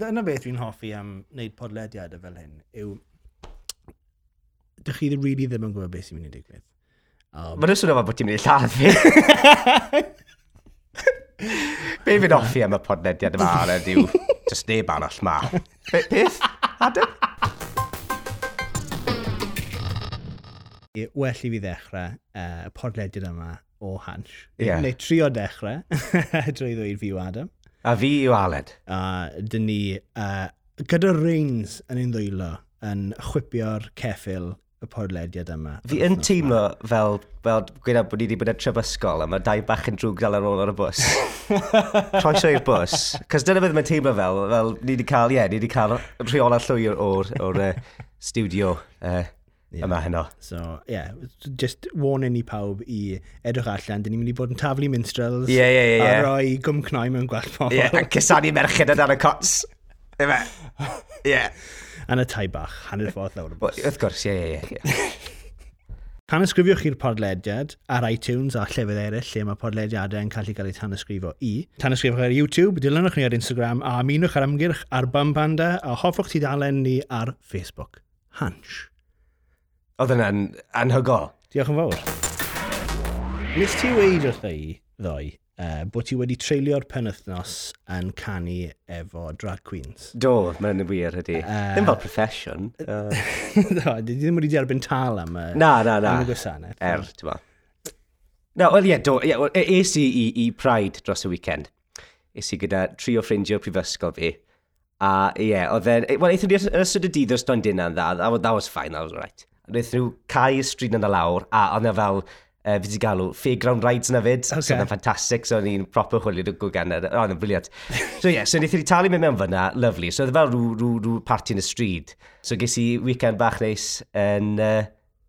dyna beth dwi'n hoffi am wneud podlediadau fel hyn yw... Dych chi ddim really ddim yn gwybod beth sy'n mynd i digwydd. Um, Mae'n swnio fel bod ti'n mynd i lladd fi. Be fi'n offi am y podlediad yma ar ydyw, just neb arall ma. Be, beth? Adam? Well i fi ddechrau y uh, podlediad yma o Hans. Yeah. Neu trio dechrau drwy ddweud fi o Adam. A fi yw Aled. A dyn ni uh, gyda reins yn ein ddwylo yn chwipio'r ceffil y podlediad yma. Fi yn teimlo fel, fel gwneud bod ni wedi bod yn trefysgol a mae dau bach yn drwg dal ar ôl ar y bus. Croeso i'r bus. Cos dyna beth mae'n teimlo fel, fel ni wedi cael, ie, yeah, ni wedi cael rheola llwyr o'r, or, uh, studio. Uh, yeah. yma heno. So, yeah, just warning i pawb i edrych allan, dyn ni'n mynd i bod yn taflu minstrels. Ie, ie, ie. A roi gwmcnoi mewn gwell pobl. Ie, yeah, a cysanu merched yn ar y cots. Ie. yeah. Yn y tai bach, hanner ffordd lawr y bus. Wrth gwrs, ie, ie, ie. Tanysgrifiwch chi'r podlediad ar iTunes a llefydd eraill lle mae podlediadau yn cael ei gael eu tanysgrifo i. Tanysgrifwch ar YouTube, dilynwch ni ar Instagram a aminwch ar ymgyrch ar Bambanda a hoffwch ti dalen ni ar Facebook. Hunch. Oedd yna'n anhygol. Diolch yn fawr. Nes ti weid wrth ei ddoi uh, bod ti wedi treulio'r penwthnos yn canu efo drag queens. Do, mae'n wir ydy. Uh, Ddim fel profession. Uh. do, di ddim wedi derbyn tal am y, na, na, na. Am y gwasanaeth. Er, ti'n ma. Na, wel ie, yeah, do. Yeah, well, e, es i, i, i Pride dros y weekend. Es i gyda tri o ffrindiau prifysgol fi. A ie, yeah, oedd e'n... E, wel, eithon ni yn ystod y dydd os do'n dyna'n dda. That, that was fine, that was right wnaeth rhyw cae stryd yn y lawr, a oedd yna fel, uh, fi wedi galw, fairground rides yna fyd, okay. so oedd ffantastig, so o'n i'n proper chwilio dy gwgan. yna, oedd yna'n briliant. So ie, yeah, so wnaeth i talu mewn mewn fyna, lovely, so oedd e fel rhyw, rhyw, rhyw party yn y stryd. So ges i weekend bach neis yn... Uh,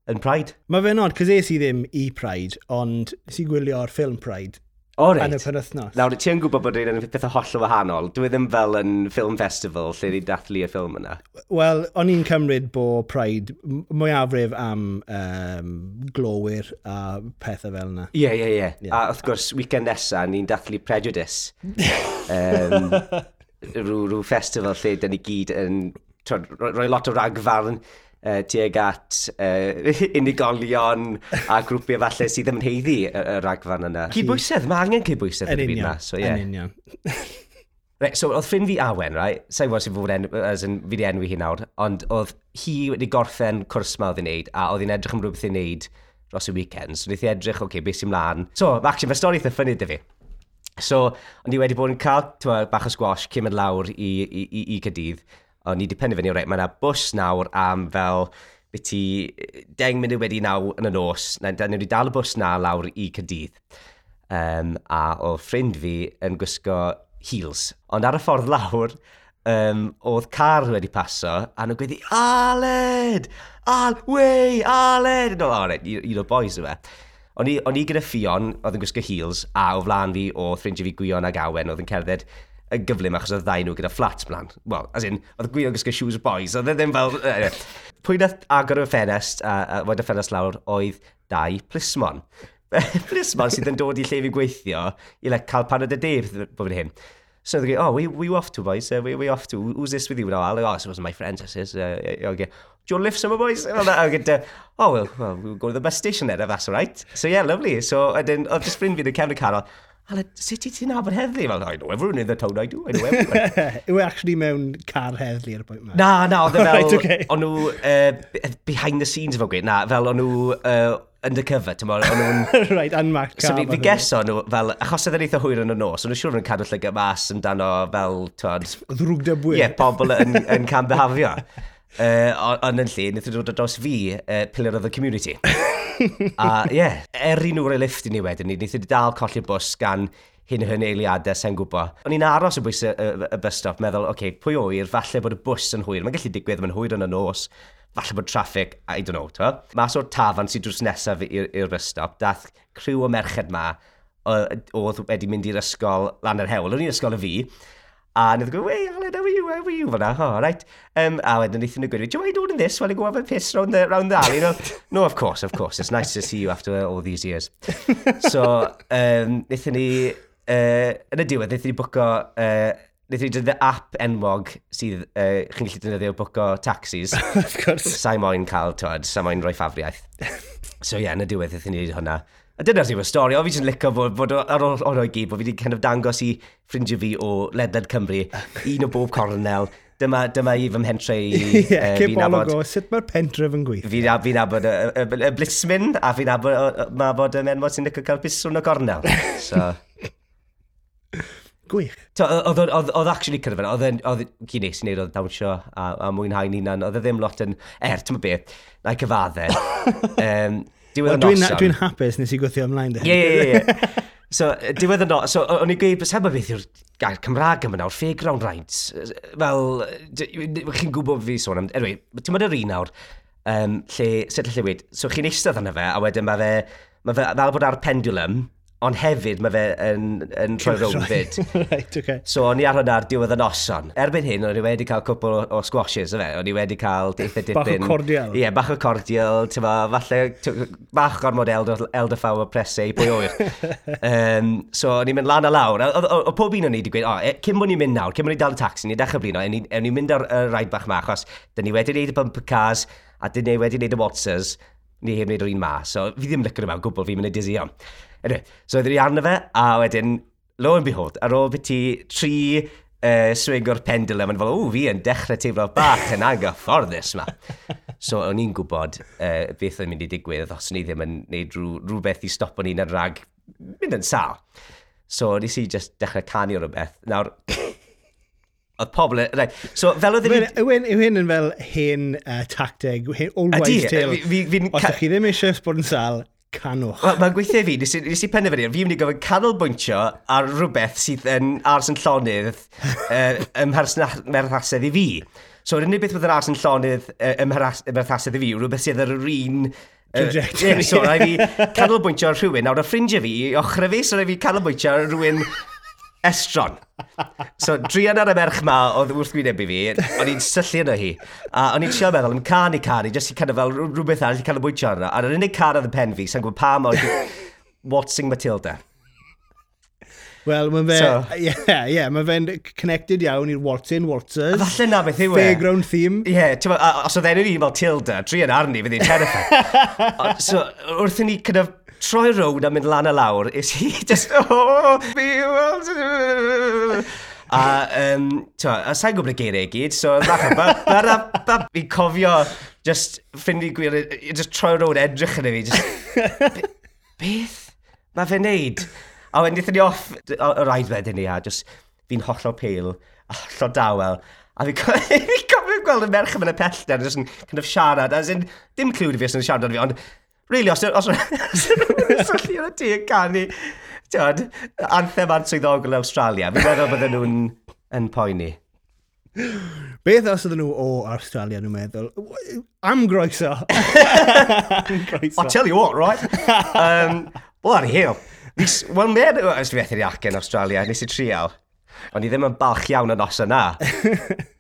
yn Pride. Mae fe'n odd, cos es i ddim i Pride, ond nes i gwylio'r ffilm Pride O reit. Yn y penwthnos. Nawr, ti'n gwybod bod rhaid yn pethau o wahanol. Dwi ddim fel yn film festival lle ni dathlu y ffilm yna. Wel, o'n i'n cymryd bod Pride mwyafrif am um, glowyr a pethau fel yna. Ie, ie, ie. A wrth gwrs, weekend nesa, ni'n dathlu Prejudice. um, rhyw, rhyw festival lle dyn ni gyd yn rhoi lot o ragfarn uh, tuag at uh, unigolion a grwpiau falle sydd ddim yn heiddi y, y ragfan yna. Cybwysedd, mae angen cybwysedd yn y byd yna. So, yeah. Yn union. right, so, oedd ffrind fi Awen, right? Sa'i fod sy'n fod en, as yn fi di enwi hi nawr, ond oedd hi wedi gorffen cwrs ma oedd hi'n neud, a oedd hi'n edrych am rhywbeth i'n neud dros y weekend. So, wnaeth hi edrych, oce, okay, beth sy'n mlaen. So, actually, mae stori eitha ffynnu dy fi. So, ond i wedi bod yn cael twa, bach o squash, yn lawr i, i, i, i Cadydd, o'n ni wedi penderfynu, reit, mae yna bws nawr am fel beth byti 10 munud wedi naw yn y nos, na, da ni wedi dal y bws na lawr i Cydydd. Um, a o ffrind fi yn gwisgo heels. Ond ar y ffordd lawr, um, oedd car wedi paso, a nhw'n gweddi, Aled! Al, wei, Aled! No, o, right, un o'r boys yma. E. O'n i, on i gyda ffion, oedd yn gwisgo heels, a o flaen fi o ffrindiau fi Gwion ag Awen, oedd yn cerdded y gyflym achos oedd ddau nhw gyda flats blan. Wel, as in, oedd gwylio gysgu shoes boys, oedd e ddim fel... Pwy nath agor y ffenest, a, a wedi y ffenest lawr, oedd dau plismon. plismon sydd yn dod i lle fi gweithio i le cael panod y def bod fi'n hyn. So they go, oh, we we off to boys, uh, we we off to. Who's this with you now? Like, oh, this was my friend. This is, uh, okay. Do you want to lift some boys? And I'll get, uh, oh well, well, we'll go to the bus station then if that's all right. So yeah, lovely. So I didn't. I'll just bring me the camera car, Ale, sut i ti'n nabod heddlu? Fel, I know everyone in the town, I do, I know everyone. Yw e actually mewn car heddlu ar y pwynt yma? Na, na, oedd e fel, right, okay. o'n nhw, uh, behind the scenes fel gweud, na, fel o'n nhw, uh, undercover, ti'n mor, o'n nhw'n... right, unmarked car. So fi, fi geso nhw, fel, achos oedd e'n eitha hwyr yn y nos, o'n nhw'n siŵr yn cadw llygau mas amdano fel, ti'n Ddrwg dybwyr. Ie, yeah, pobl yn, yn cambihafio. Uh, ond yn lle, wnaeth dod dros fi, uh, pilar of the community a ie, yeah, er i nhw roi lift i ni wedyn ni, wnaethon ni dal colli'r bws gan hyn hyn eiliadau, sy'n gwybod. O'n i'n aros y bwys y, y, y bus stop, meddwl, oce, okay, pwy oer, falle bod y bws yn hwyr. Mae'n gallu digwydd, mae'n hwyr yn y nos. Falle bod traffic, I don't know, to. Mas o'r tafan sy'n drws nesaf i'r bus stop, dath criw o merched ma oedd wedi mynd i'r ysgol lan yr hewl. O'n i'n ysgol y fi, A nhw'n gwybod, hey Alan, how are you, how are you? Fyna, oh, right. Um, a wedyn wnaethon nhw gwirio'n, do you mind ordering this while I go have a piss round the, round the alley? No, no, of course, of course. It's nice to see you after all these years. so, um, wnaethon ni, uh, yn y diwedd, wnaethon ni bwco, uh, wnaethon ni dod app enwog sydd uh, chi'n gallu defnyddio bwco taxis. of course. Sa'i moyn cael, twad, sa'i moyn rhoi ffafriaeth. so, ie, yeah, yn y diwedd, wnaethon ni hwnna. A dyna'r sy'n fy stori, o fi jyst yn licio bod, bod ar ôl o'r o'i gyd, bod fi wedi kind of dangos i ffrindiau fi o Ledled Cymru, un o bob cornel, dyma, dyma i fy mhentre i Ie, yeah, cip fi'n nabod. Go, sut mae'r pentref yn gweithio? Fi'n fi nabod y, y, y, y blismin, a fi'n nabod, nabod y menmod sy'n licio cael piswn o gornel. So. Gwych. Oedd actually cyrfa, oedd gyn nes i wneud oedd dawnsio a, a mwynhau'n hunan, oedd e ddim lot yn... Er, ti'n beth, na i cyfadde. um, Diwedd well, Dwi'n dwi hapus nes i gwythio ymlaen. Ie, ie, ie. So, diwedd y nos, so, o'n i'n gweud, sef beth yw'r gair Cymraeg yma nawr, fairground rights. Fel, chi'n gwybod fi sôn am, anyway, ti'n mynd yr un nawr, um, lle, sut allai wedi, so chi'n eistedd yna fe, a wedyn mae fe, mae fe, fel bod ar pendulum, Ond hefyd mae fe yn, yn troi rownd fyd. right, okay. So o'n i ar hwnna ar diwedd y noson. Erbyn hyn, o'n i wedi cael cwpl o, o squashes, fe. O'n i wedi cael deitha dipyn. Bach o cordial. Ie, yeah, bach o cordial. ti'n Tyma, falle, bach gormod elder, o presau pwy bwy oer. um, so o'n i'n mynd lan a lawr. O pob un o'n i wedi gweud, o, oh, e, cyn o'n i'n mynd nawr, cyn o'n i'n dal y taxi, ni'n dechrau blino, o'n i'n mynd ar y rhaid bach ma, achos dyn ni wedi gwneud y bumper cars, a dyn ni wedi gwneud y Watsers, ni heb wneud yr un ma. So fi ddim lycr yma gwbl, fi'n mynd i dizzy iawn. Anyway, so oeddwn i arno fe, a wedyn, lo and behold, ar ôl beth ti tri uh, swing o'r pendulum, yn fel, o, fi yn dechrau teimlo bach yn anghyfforddus ma. So, o'n i'n gwybod uh, beth oedd mynd i digwydd, os ni ddim yn gwneud rhyw, rhywbeth i stopo ni'n i'n rhag mynd yn sal. So, nes i just dechrau canu o rhywbeth. Nawr, oedd pobl... Right. So, fel oedd... Yw hyn yn fel hen uh, tacteg, hen old wives tale. Fi'n... Os ydych chi ddim eisiau bod yn sal, canwch. Wel, mae'n gweithio i fi, nes, nes i penderfynu, fi'n mynd i gofyn canolbwyntio ar rhywbeth sydd yn ars yn llonydd uh, ymherthasedd i fi. So, yr unig beth bydd yn ars yn llonydd uh, ymherthasedd i fi, rhywbeth sydd ar yr un... Uh, yeah, so, rai fi canolbwyntio ar rhywun. Nawr, y ffrindiau fi, ochr fi, so rai fi canolbwyntio ar rhywun estron. So, drian ar y merch ma oedd wrth gwynebu fi, o'n i'n syllu yno hi. A o'n i'n siarad meddwl am can i, jyst i kind of fel rhywbeth arall i kind of bwytio arno. A'r unig car oedd y pen fi, sa'n gwybod pa mor Watsing Matilda. Wel, mae fe... So, yeah, yeah, mae fe'n connected iawn i'r Walton, Walters. Falle na beth yw e. Fairground theme. Ie, yeah, os oedd enw ni fel Tilda, tri yn arni, fydd i'n terrified. so, wrth i ni kind of troi rownd a mynd lan a lawr, is hi just, oh, fi well. A, um, twa, a sa'n gwybod y geiriau gyd, so ddach yn fi'n cofio just ffrindu gwir, just troi rownd edrych yn fi, just, beth mae fe'n neud? A wedyn ni off y rhaid wedyn ni, a just, fi'n hollol pale, a hollol dawel, A fi'n cofio gweld y merch yn y pellter, just yn kind of siarad, as in, dim clywed i fi os yn siarad fi, ond Really, os yw'n syllu yn y tŷ yn canu tiod, anthem answyddogol Australia, fi'n meddwl bydden nhw'n yn poeni. Beth os ydyn nhw o Australia, nhw'n meddwl? Am groeso. I'll tell you what, right? um, bloody hell. Wel, mewn, e- os dwi eithaf i yn Australia, nes i trial. Ond i ddim yn balch iawn yn os yna.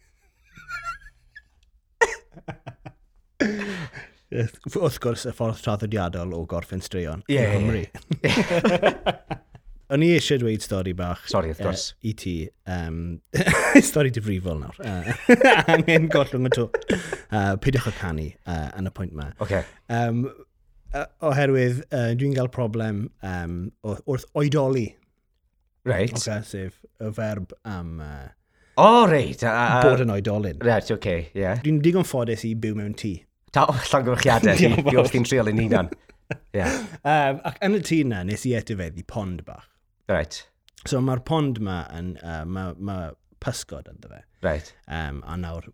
wrth gwrs y ffordd traddodiadol o gorffen straeon yeah, yng Nghymru. O'n i eisiau dweud stori bach Sorry, wrth gwrs. Uh, I ti. Um, stori difrifol nawr. Uh, angen gollwng y to. Uh, Pidwch o canu uh, yn y pwynt ma. Okay. Um, uh, oherwydd, uh, dwi'n cael problem um, wrth oedoli. Right. Okay, sef y ferb am... Uh, O, oh, reit. Uh, Bod yn oedolyn. Right, oce, okay, yeah. Dwi'n digon ffodus i byw mewn tŷ. Ta o llongyfarchiadau, di wrth i'n triol yn hunan. Yeah. Um, ac yn y tŷ na, nes i etifeddu pond bach. Right. So mae'r pond ma, yn, uh, mae ma pysgod ynddo fe. Right. Um, a nawr,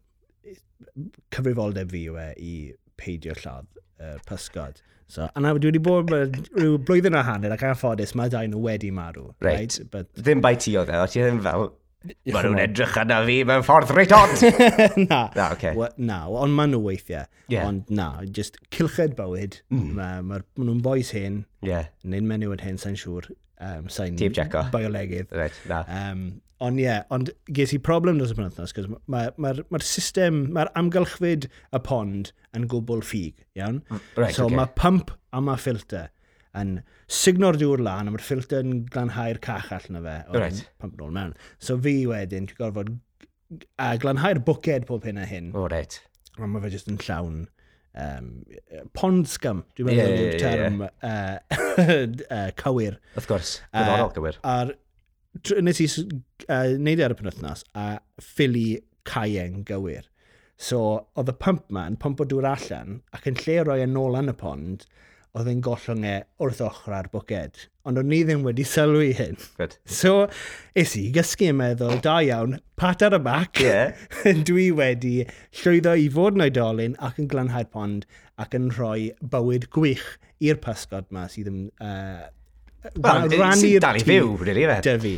cyfrifoldeb fi yw e i peidio lladd uh, pysgod. So, a nawr, dwi wedi bod rhyw blwyddyn a hanner ac anffodus mae dain nhw wedi marw. Right. right? But... Ddim bai ti o dde, o ti ddim fel Mae nhw'n edrych yna fi mewn ffordd reit reitod. na. Na, okay. Wa, na, ond maen nhw weithiau. Yeah. Ond na, just cilched bywyd. Mm. Mae ma, ma nhw'n boes hyn. Yeah. Nid menywod hyn, sa'n siŵr. Um, sa'n biolegydd. Right, na. Um, ond ie, yeah, ond ges i problem dros y penwthnos, cos mae'r ma, ma, ma system, mae'r amgylchfyd y pond yn gwbl ffug, iawn? Mm, right, so okay. mae pump a mae filter yn signo'r dŵr lan, a mae'r ffilter yn glanhau'r cach allan o fe. Right. Pump nôl mewn. So fi wedyn, dwi'n gorfod a glanhau'r bwced pob hyn a hyn. O, reit. A mae fe jyst yn llawn um, pond scum, dwi'n meddwl yw'r yeah, term yeah. Uh, uh, cywir. Of course, gwyddorol uh, cywir. A'r, nes i uh, neud e ar y penwthnos, a ffili caen gywir. So, oedd y pump ma'n pump o dŵr allan, ac yn lle roi e yn ôl yn y pond, oedd e'n gollwng e wrth ochr ar bwced. Ond o'n i ddim wedi sylwi hyn. Good. So, es i gysgu yn meddwl, da iawn, pat ar y bac, yeah. dwi wedi llwyddo i fod yn oedolyn ac yn glanhau'r pond ac yn rhoi bywyd gwych i'r pysgod yma sydd yn uh, Wel, sy'n dal i fyw, really, dyfu.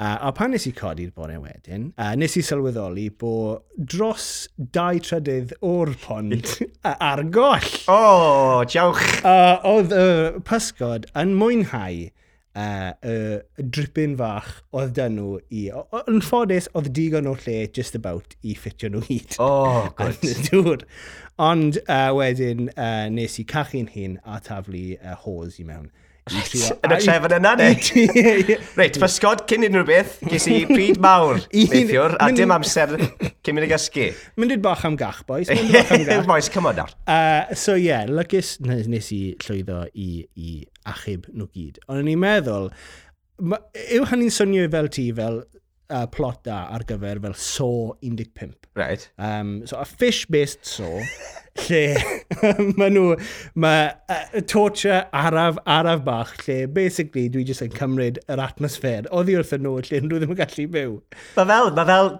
Uh, a pan nes i codi'r bore wedyn, uh, nes i sylweddoli bod dros dau trydydd o'r pond ar goll. O, oh, diawch! Uh, oedd y uh, pysgod yn mwynhau uh, uh, dripyn fach oedd dyn nhw i... Yn ffodus, oedd digon o lle just about i ffitio nhw hyd. Oh, good. Ond uh, wedyn uh, nes i cachu'n hun a taflu uh, hose i mewn. Yn y trefn yna, ne? Reit, pysgod cyn unrhyw beth, ges i pryd mawr neithiwr, a dim amser cyn mynd i gysgu. Mynd i'n bach am gach, boys. Mynd bach am gach. boys, come on nawr. Uh, so ie, yeah, lygus nes i llwyddo i, i achub nhw gyd. Ond o'n i'n meddwl, yw hynny'n swnio fel ti fel uh, plot da ar gyfer fel so 15. Right. Um, so a fish-based so lle mae nhw, mae uh, torture araf, araf bach, lle basically dwi jyst yn cymryd yr atmosffer. oddi wrth nhw lle nhw ddim yn gallu byw. Mae fel, mae fel,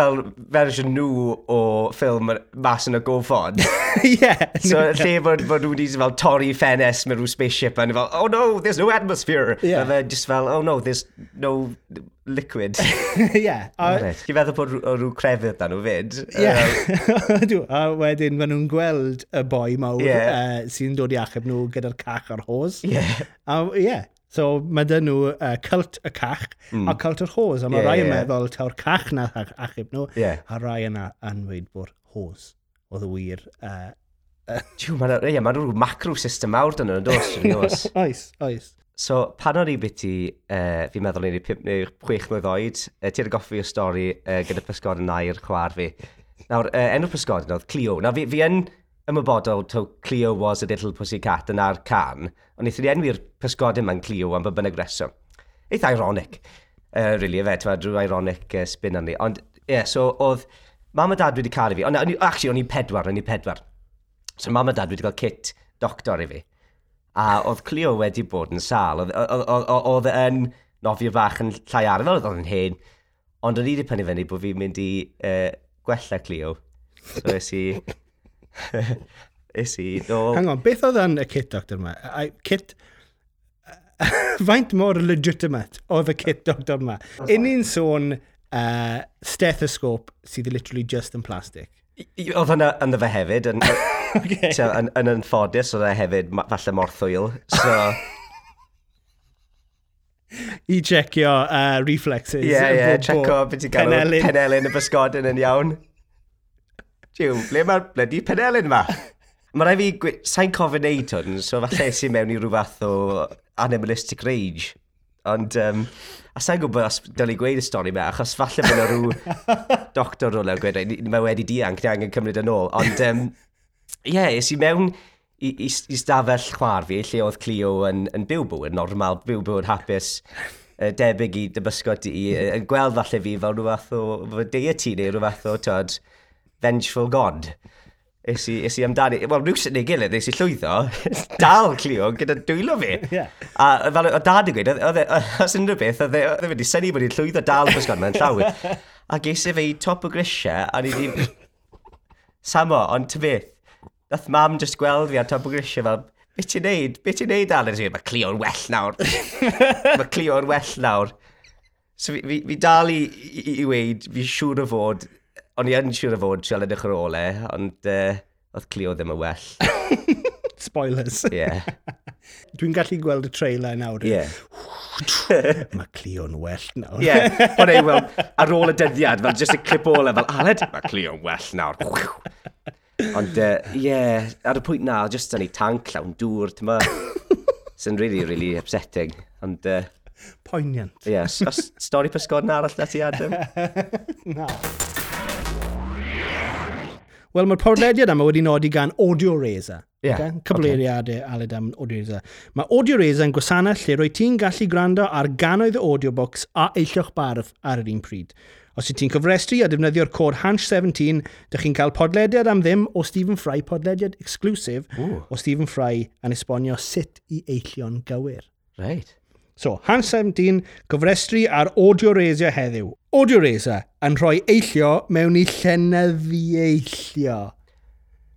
fel fersiwn nhw o ffilm mas yn y gofod. Ie. so lle bod, bod nhw wedi fel torri ffenest mewn rhyw spaceship a fel, oh no, there's no atmosphere. Yeah. Mae fe just fel, oh no, there's no liquid. Ie. yeah, Ti'n feddwl bod rhyw crefydd dan nhw fyd? Ie. A wedyn, maen nhw'n gweld y boi mawr yeah. Eh, uh, sy'n dod i achub nhw gyda'r cach ar hos. Yeah. A, yeah. So mae dyn nhw uh, cult y cach mm. a cult yr hos. A mae yeah, rai yn yeah. meddwl taw'r cach na achub nhw. Yeah. A rai yna yn dweud bod hos oedd y wir eh, uh, Tiw, mae'n yeah, ma rhyw macro system mawr dyn nhw'n dos. oes, oes. oes. So, pan o'n i biti, uh, fi'n meddwl ni'n 5 neu 6 mlynedd oed, uh, ti'n goffi y stori uh, gyda pysgod yn air chwar fi. Nawr, uh, enw pysgodyn oedd Clio. Nawr, fi, fi yn ymwybodol to Clio was a little pussycat yn ar can, ond eithaf i enwi'r pysgodyn yma'n Clio am bynnag reswm. Eith ironic, uh, really, efe, ti'n drwy ironic uh, spin arni. Ond, ie, yeah, so oedd mam a dad wedi cael i fi, ond on, actually, o'n i pedwar, o'n i pedwar. So mam a dad wedi cael kit doctor i fi. A oedd Clio wedi bod yn sal, oedd oedd, oedd, oedd yn nofio bach yn llai arfer, oedd yn hen, ond o'n i wedi penderfynu bod fi'n mynd i uh, gwella Clio. So es i... es i... Do... Hang on, beth oedd yn y kit doctor yma? Kit... Faint mor legitimate oedd y kit doctor yma? Un i'n sôn uh, stethoscope sydd literally just yn plastic. Oedd hwnna yn fe hefyd, yn, okay. so, yn, yn anffodus, oedd e hefyd falle mor thwyl. So, i checio uh, reflexes. Ie, yeah, ie, yeah, checo beth i galw penelin. penelyn y bysgodyn yn iawn. Jiw, ble mae'r blydi penelyn yma? Mae rai fi, sa'n cofyn neud hwn, so falle sy'n mewn i rhyw fath o animalistic rage. Ond, um, a sa'n gwybod os dyl i gweud y stori me, achos falle bod yna rhyw doctor rhywle yn gweud, mae wedi dianc, ni angen cymryd yn ôl. Ond, um, ie, yeah, ys i mewn i, i, i stafell chwar fi, lle oedd Clio yn, yn byw bywyd normal, byw bywyd hapus, debyg i dybysgod i, yn gweld falle fi fel rhywbeth o, o deity neu rhywbeth o, tyd, vengeful god. Is i, is i amdani, wel, rhyw neu gilydd, is i llwyddo, dal Clio gyda dwylo fi. Yeah. A fel o dad yn gweud, e, os unrhyw beth, oedd e, e wedi syni bod i'n llwyddo dal bysgod mewn llawer. A ges i fe i top o grisiau, a ni ddim... Samo, ond ty beth, Nath mam just gweld fi ar top o grisio fel, be ti'n neud? Be ti'n neud, Alan? Mae Cleo'n well nawr. Mae Cleo'n well nawr. So fi, fi, fi dal i, i, i weid, fi siŵr o fod, o'n i yn siŵr o fod siol edrych ar ôl e, ond uh, oedd Cleo ddim yn well. Spoilers. Ie. Yeah. Dwi'n gallu gweld y trailer nawr. Yeah. mae Cleo'n well nawr. yeah, ond ei, wel, ar ôl y dyddiad, fel just y clip ola, fel Aled, mae Cleo'n well nawr. Ond, ie, uh, yeah, ar y pwynt na, just yn ei tank llawn dŵr, ti'n ma. Sy'n really, really upsetting. Ond, uh, Poignant. Ie, yeah, stori pysgod na arall na ti, Adam? na. Wel, mae'r podlediad yma wedi nodi gan Audio Razor. Yeah, okay? Cyfleiriadau okay. aled am Audio Razor. Mae Audio Razor yn gwasanaeth lle roi ti'n gallu gwrando ar ganoedd o audiobooks a eillioch barf ar yr un pryd. Os y ti'n cyfrestru a defnyddio'r cod HANSH17, dych chi'n cael podlediad am ddim o Stephen Fry, podlediad exclusif Ooh. o Stephen Fry yn esbonio sut i eillio'n gywir. Right. So, Hans 17, cyfrestru ar audio razor heddiw. Audio razor yn rhoi eillio mewn i llenyddi eillio.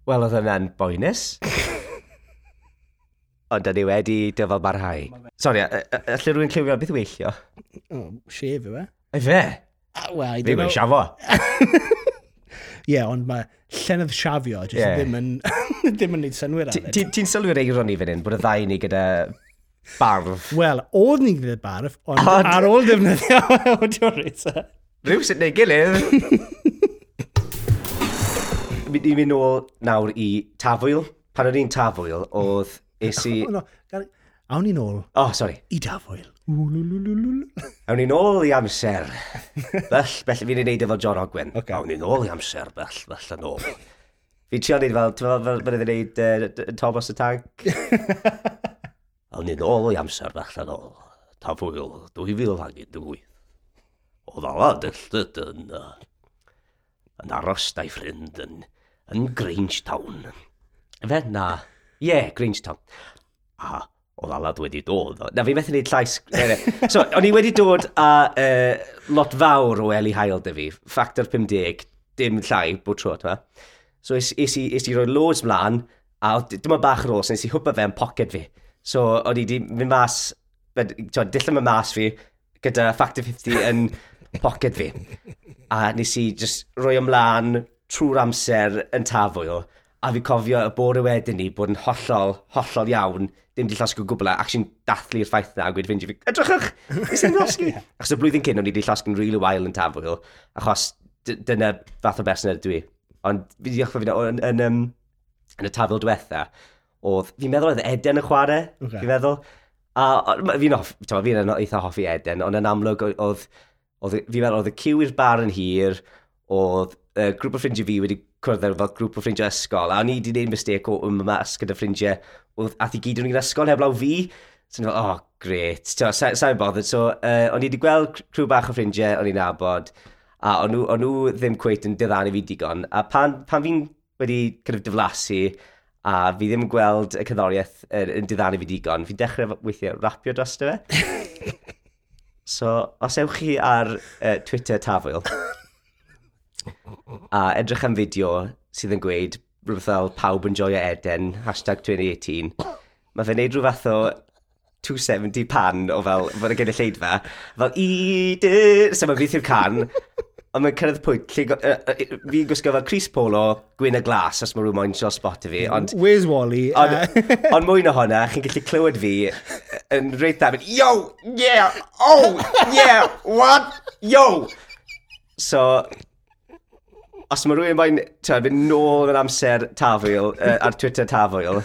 Wel, oedd hwnna'n boenus. ond da ni wedi dyfal barhau. Sori, allai rhywun cliwio beth weithio? O, oh, shave yw e? Efe? Ah, Wel, i ddim yn siafo. Ie, ond mae llenydd siafio jyst yeah. ddim yn ddim yn neud synwyr ar hyn. Ti'n sylwi'r eiron i fan hyn bod y ddau ni gyda barf? Wel, oedd ni gyda barf, ond On... ar ôl defnyddio audio rater. Rhyw sy'n neud gilydd. Mi Ni'n mynd nôl nawr i tafwyl. Pan o'n i'n tafwyl, oedd esi... Oh, no, Awn ni'n ôl. Oh, sorry. I tafwyl. Awn ni nôl i amser. Bell, bell, fi'n ei wneud efo John Ogwen. Okay. Awn ni nôl i amser, bell, bell yn ôl. Fi'n trio wneud fel, ti'n fel, fel ydyn wneud uh, Thomas y Tank. Awn ni nôl i amser, bell yn ôl. Ta fwyl, 2018. Oedd ala dyllyd yn, yn aros da'i ffrind yn, yn Grangetown. Fe na, ie, yeah, Grangetown. A oedd Alad wedi dod. Na fi methu neud llais. so, o'n i wedi dod a uh, lot fawr o Eli Hael dy fi, Factor 50, dim llai bod tro, ti'n So, is, is, i, is i roi loads mlaen, a dyma bach ar ôl, so nes i hwpa fe yn pocket fi. So, o'n i wedi mynd mas, dillam y mas fi, gyda Factor 50 yn pocket fi. A nes i just roi ymlaen trwy'r amser yn tafwyl, a fi cofio y bore wedyn ni bod yn hollol, hollol iawn ddim wedi llosgu gwbl e, a actually'n dathlu'r ffaith na a gweud fynd i fi, edrychwch, nes i'n llosgu. Achos y blwyddyn cyn, o'n i wedi llosgu'n really wael yn tafwyl, achos dyna fath o berson ydw i. Ond fi wedi dechrau fynd yn, yn, yn, yn, y tafwyl diwetha, oedd, fi'n meddwl oedd Eden y chwarae, okay. fi'n meddwl. A fi'n hoff, fi'n eitha hoffi Eden, ond yn amlwg oedd, oedd fi'n meddwl oedd y cyw i'r bar yn hir, oedd y grŵp o ffrindiau fi wedi cwrdd fel grŵp o ffrindiau ysgol, a o'n i wedi gwneud mistake o ymmas gyda ffrindiau ath i gyd yn yr ysgol heblaw fi. So, fel, oh, great. So, sa'n sa bothered. So, uh, o'n i wedi gweld crw bach o ffrindiau o'n i'n abod, a o'n nhw, on nhw ddim cweit yn diddanu fi digon. A pan, pan fi'n wedi kind of diflasu, a fi ddim yn gweld y cyddoriaeth er, yn diddanu fi digon, fi'n dechrau weithiau rapio dros fe. so, os ewch chi ar uh, Twitter tafwyl, a edrych am fideo sydd yn gweud rhywbeth fel pawb yn joio Eden, hashtag 2018, mae fe'n neud rhyw fath o 270 pan o fel, fod y gynulleidfa, fel i dy, so mae'n fydd i'r can, ond mae'n cyrraedd pwynt, lle, uh, uh, fi'n gwisgo fel Chris Polo, gwyn y glas, os mae rhywun moyn sio spot i fi, ond... Where's Wally? Ond, uh... ond mwy na hwnna, chi'n gallu clywed fi yn reit dda, yo, yeah, oh, yeah, what, yo! So, os mae rhywun mae'n fynd nôl yn amser tafwyl, uh, ar Twitter tafwyl,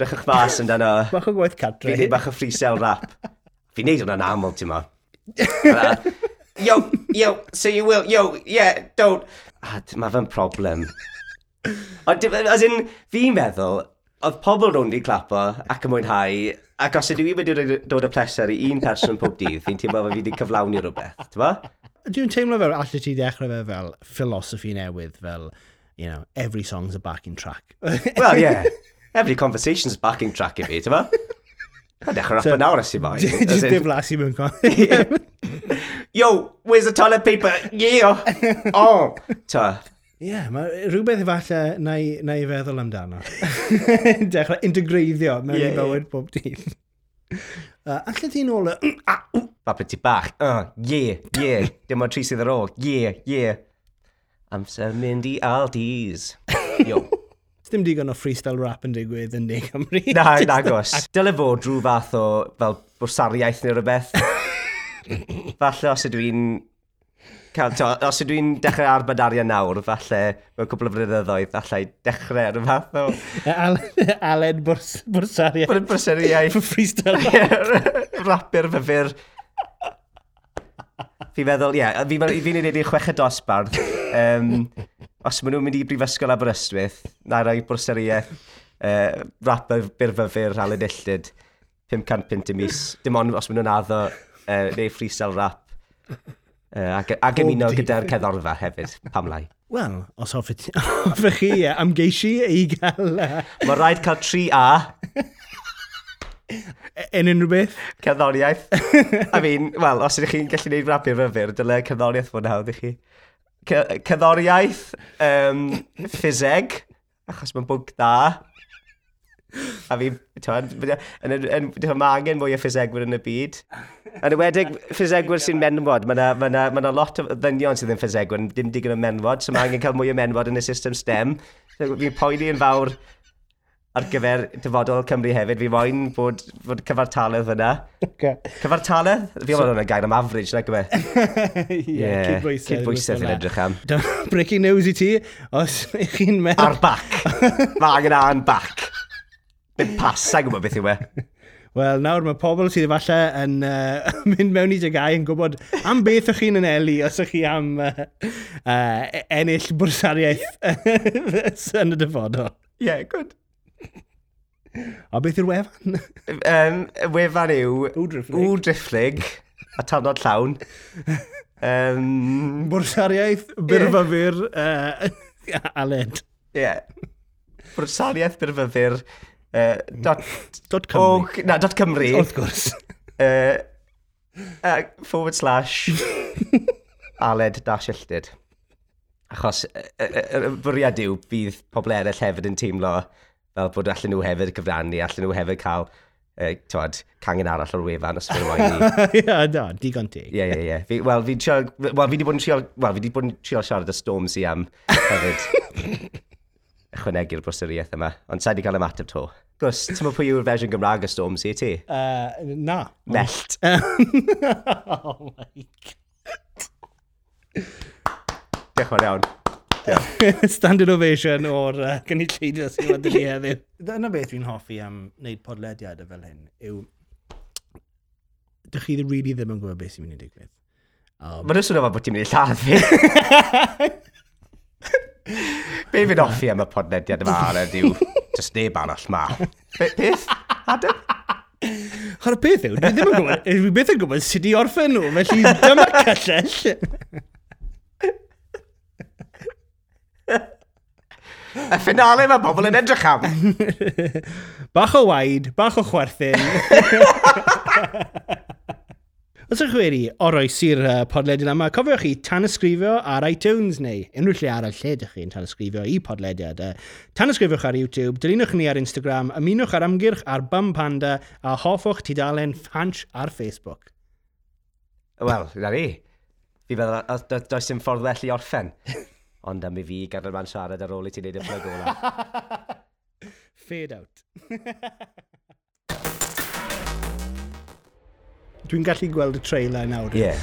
drychwch fas yn dan o... Bach o gwaith cadre. Fi'n bach o freestyle rap. Fi'n neud hwnna'n aml, ti'n ma. yo, yo, so you will, yo, yeah, don't. Ah, mae fe'n problem. Ond, as in, fi'n meddwl, oedd pobl rownd i clapo ac yn mwynhau, ac os ydw i wedi i dod y pleser i un person pob dydd, fi'n teimlo fe fi wedi cyflawni rhywbeth, ti'n ma? Dwi'n teimlo fel allai ti ddechrau fe fel philosophy newydd, fel, you know, every song's a backing track. well, yeah. Every conversation's a backing track i fi, ti'n fa? A dechrau rap yn awr ys i mai. Just dim las i mewn con. Yo, where's the toilet paper? Yeah. Oh. Ta. Ie, yeah, mae rhywbeth efallai na i, na i feddwl amdano. Dechrau integreiddio mewn yeah, i bywyd yeah. bob dydd. Uh, allai ti nôl y... babyti bach, uh, yeah, yeah, dim ond tri sydd ar ôl, yeah, yeah. Amser mynd i Aldi's. Yo. Dim digon o freestyle rap yn digwydd yn Ne Cymru. Na, na gos. Dyle fod drwy fath o fel bwrsariaeth neu rhywbeth. falle os ydw i'n... Os ydw i'n dechrau arbed arian nawr, falle mewn cwbl o flynyddoedd, falle i dechrau ar y fath o... Alen bwrs, bwrsariaeth. Bwrsariaeth. Freestyle rap. Rapur fyfyr fi feddwl, ie, yeah, fi'n fi neud i'r chweched dosbarth. Um, os maen nhw'n mynd i brifysgol Aberystwyth, na roi bwrseriaeth uh, rap y byrfyfyr Alan Illyd, 500 pint y mis. Dim ond os maen nhw'n addo uh, neu freestyle rap. Uh, ac, ac ymuno gyda'r ceddorfa hefyd, pam lai. Wel, os hoffet chi, am geisi i gael... Mae rhaid cael 3A E- yn unrhyw beth? Cerddoriaeth. I mean, wel, os ydych chi'n gallu gwneud rapio fyfyr, dyle cerddoriaeth fod yn hawdd i chi. Cerddoriaeth, um, ffiseg, achos mae'n bwg da. A fi, ti'n mae angen mwy o ffisegwyr yn y byd. Yn ywedig ffisegwyr sy'n menwod, mae yna ma na, ma na lot o ddynion sydd yn ffisegwyr, dim digon o menwod, so mae angen cael mwy o menwod yn y system STEM. So, fi'n poeni yn fawr ar gyfer dyfodol Cymru hefyd. Fi moyn bod, bod cyfartaledd yna. Okay. Cyfartaledd? Fi moyn so, hwnna'n gair am average, na e? gyfer. Ie, yeah, cydbwysedd. Cydbwysedd edrych am. Breaking news i ti, os ych chi'n meddwl... Ar bac. Mae angen ar bac. Byd pas, a gwybod beth yw e. Wel, nawr mae pobl sydd efallai yn uh, mynd mewn i dygau yn gwybod am beth ych chi'n anelu os ych chi am uh, uh, ennill bwrsariaeth yn y dyfodol. Ie, yeah, good. A beth yw'r wefan? um, wefan yw... Wdrifflig. Wdrifflig. A tanod llawn. Um, Bwrsariaeth, byrfyfyr, yeah. uh, aled. Ie. Yeah. Bwrsariaeth, byrfyfyr, uh, dot... dot Cymru. O, na, dot Cymru. Wrth gwrs. Uh, uh, forward slash aled dash illtyd. Achos y uh, uh, uh, bwriad yw bydd pobl eraill hefyd yn teimlo fel bod allan nhw hefyd cyfrannu, allan nhw hefyd cael uh, twad, cangen arall o'r wefan os fy'n wain i. Ie, na, digon ti. Ie, ie, ie. Wel, fi wedi bod yn trio, wel, fi wedi bod yn trio siarad y Storms i am hefyd. Ychwanegu'r broseriaeth yma, ond sa'i wedi cael ymateb to. Gwrs, ti'n meddwl pwy yw'r fersiwn Gymraeg y Storms i ti? Uh, na. Mellt. oh my god. Diolch yn fawr iawn. Standard ovation o'r uh, gynulleidfa sy'n wedi ni heddiw. Dyna beth dwi'n hoffi am wneud podlediad fel hyn yw... Dych chi ddim really ddim yn gwybod beth sy'n mynd i digwydd. Um... Mae'n swnio bod ti'n mynd i lladd fi. Be fi'n offi am y podlediad yma ar yw just neb arall ma. Be, beth? Adam? Hwna beth yw, dwi ddim yn gwybod, dwi beth yn gwybod sut i orffen nhw, felly dyma'r cyllell. Y finale mae bobl yn edrych am. bach o waid, bach o chwerthin. Os ydych wedi oroes i'r uh, podlediad yma, cofiwch chi tan ysgrifio ar iTunes neu unrhyw lle arall lle ydych chi'n tan ysgrifio i podlediad. Uh, tan ysgrifiwch ar YouTube, dilynwch ni ar Instagram, ymunwch ar amgyrch ar Bum Panda a hoffwch tudalen ffans ar Facebook. Wel, na ni. Fi feddwl, does dim ffordd well i orffen. Ond am i fi gadael man siarad ar ôl i ti'n neud y plug ola. Fade out. Dwi'n gallu gweld y trailer nawr. Ie. Yeah.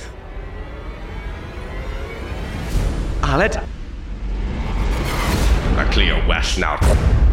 Aled! Mae Cleo well nawr.